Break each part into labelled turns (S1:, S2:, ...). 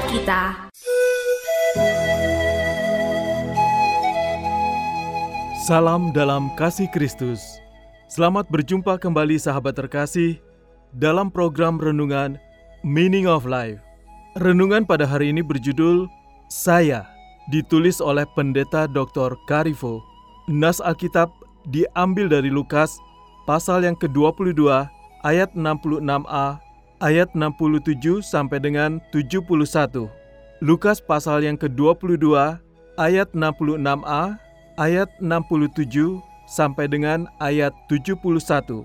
S1: Buat kita
S2: Salam dalam kasih Kristus. Selamat berjumpa kembali sahabat terkasih dalam program renungan Meaning of Life. Renungan pada hari ini berjudul Saya, ditulis oleh Pendeta Dr. Karifo. Nas Alkitab diambil dari Lukas pasal yang ke-22 ayat 66a ayat 67 sampai dengan 71. Lukas pasal yang ke-22 ayat 66a ayat 67 sampai dengan ayat 71.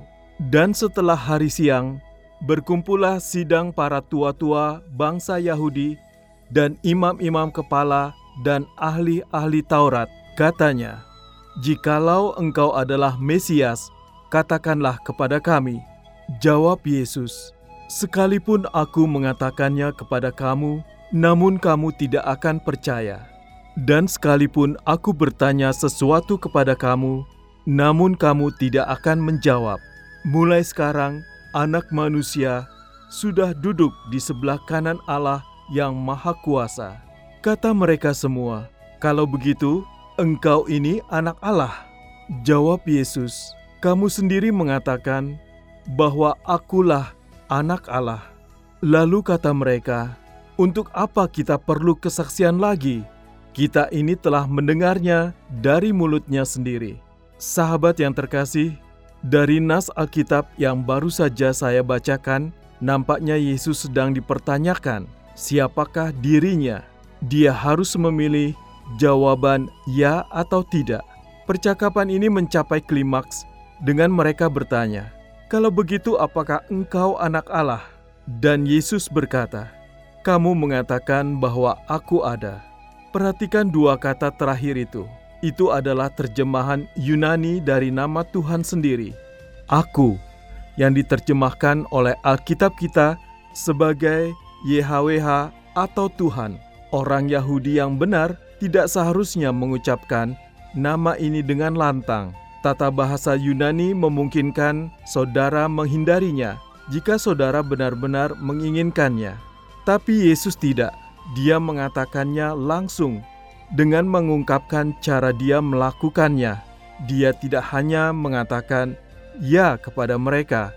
S2: Dan setelah hari siang, berkumpullah sidang para tua-tua bangsa Yahudi dan imam-imam kepala dan ahli-ahli Taurat. Katanya, "Jikalau engkau adalah Mesias, katakanlah kepada kami." Jawab Yesus, "Sekalipun aku mengatakannya kepada kamu, namun kamu tidak akan percaya." Dan sekalipun aku bertanya sesuatu kepada kamu, namun kamu tidak akan menjawab. Mulai sekarang, Anak Manusia sudah duduk di sebelah kanan Allah yang Maha Kuasa. Kata mereka semua, "Kalau begitu, engkau ini Anak Allah." Jawab Yesus, "Kamu sendiri mengatakan bahwa Akulah Anak Allah." Lalu kata mereka, "Untuk apa kita perlu kesaksian lagi?" Kita ini telah mendengarnya dari mulutnya sendiri. Sahabat yang terkasih, dari nas Alkitab yang baru saja saya bacakan, nampaknya Yesus sedang dipertanyakan, siapakah dirinya? Dia harus memilih jawaban ya atau tidak. Percakapan ini mencapai klimaks dengan mereka bertanya, "Kalau begitu, apakah engkau anak Allah?" Dan Yesus berkata, "Kamu mengatakan bahwa Aku ada." Perhatikan dua kata terakhir itu. Itu adalah terjemahan Yunani dari nama Tuhan sendiri. Aku yang diterjemahkan oleh Alkitab kita sebagai YHWH atau Tuhan. Orang Yahudi yang benar tidak seharusnya mengucapkan nama ini dengan lantang. Tata bahasa Yunani memungkinkan saudara menghindarinya jika saudara benar-benar menginginkannya. Tapi Yesus tidak dia mengatakannya langsung dengan mengungkapkan cara dia melakukannya. Dia tidak hanya mengatakan "ya" kepada mereka,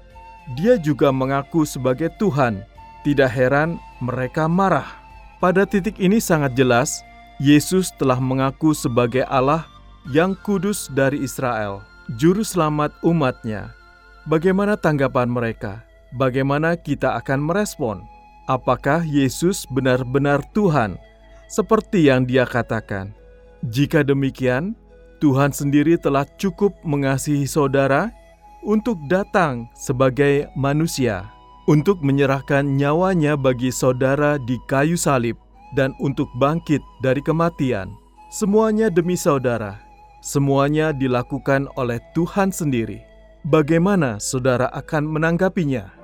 S2: dia juga mengaku sebagai Tuhan. Tidak heran mereka marah. Pada titik ini sangat jelas, Yesus telah mengaku sebagai Allah yang kudus dari Israel, juru selamat umatnya. Bagaimana tanggapan mereka? Bagaimana kita akan merespon? apakah Yesus benar-benar Tuhan, seperti yang Dia katakan. Jika demikian, Tuhan sendiri telah cukup mengasihi saudara untuk datang sebagai manusia, untuk menyerahkan nyawanya bagi saudara di kayu salib, dan untuk bangkit dari kematian. Semuanya demi saudara, semuanya dilakukan oleh Tuhan sendiri. Bagaimana saudara akan menanggapinya?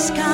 S2: sky.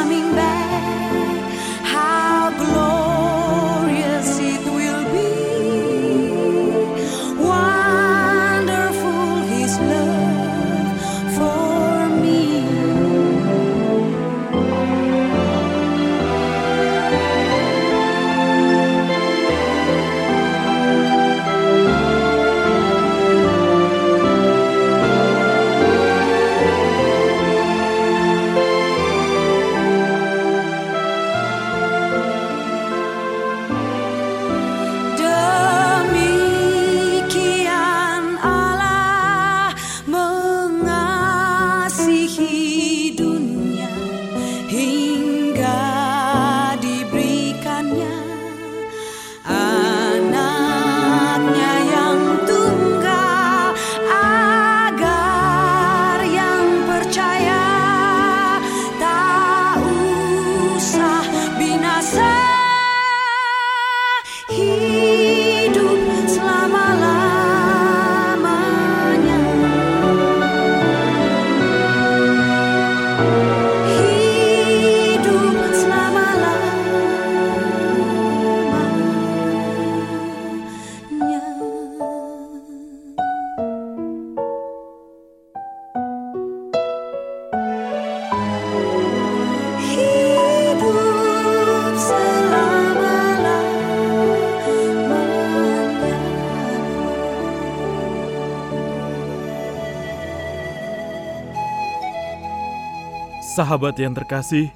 S2: Sahabat yang terkasih,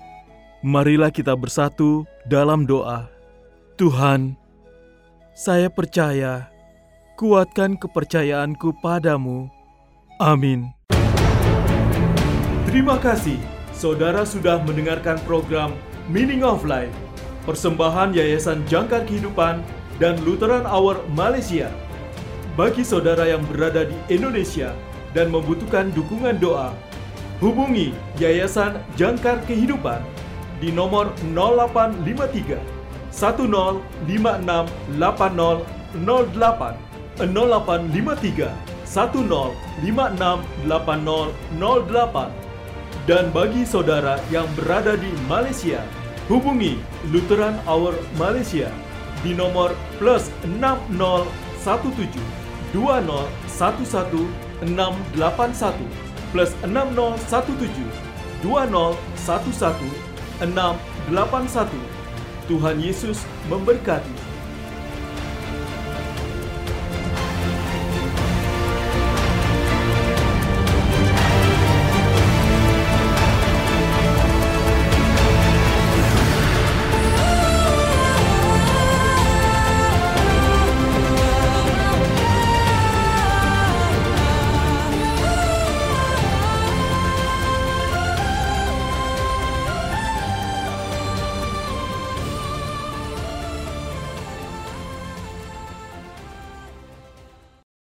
S2: marilah kita bersatu dalam doa. Tuhan, saya percaya, kuatkan kepercayaanku padamu. Amin. Terima kasih, saudara sudah mendengarkan program Meaning of Life, persembahan Yayasan Jangkar Kehidupan dan Lutheran Hour Malaysia. Bagi saudara yang berada di Indonesia dan membutuhkan dukungan doa, hubungi Yayasan Jangkar Kehidupan di nomor 0853 1056 8008 0853 1056 8008 dan bagi saudara yang berada di Malaysia, hubungi Lutheran Hour Malaysia di nomor plus 6017 2011 681 plus 6017 2011 681. Tuhan Yesus memberkati.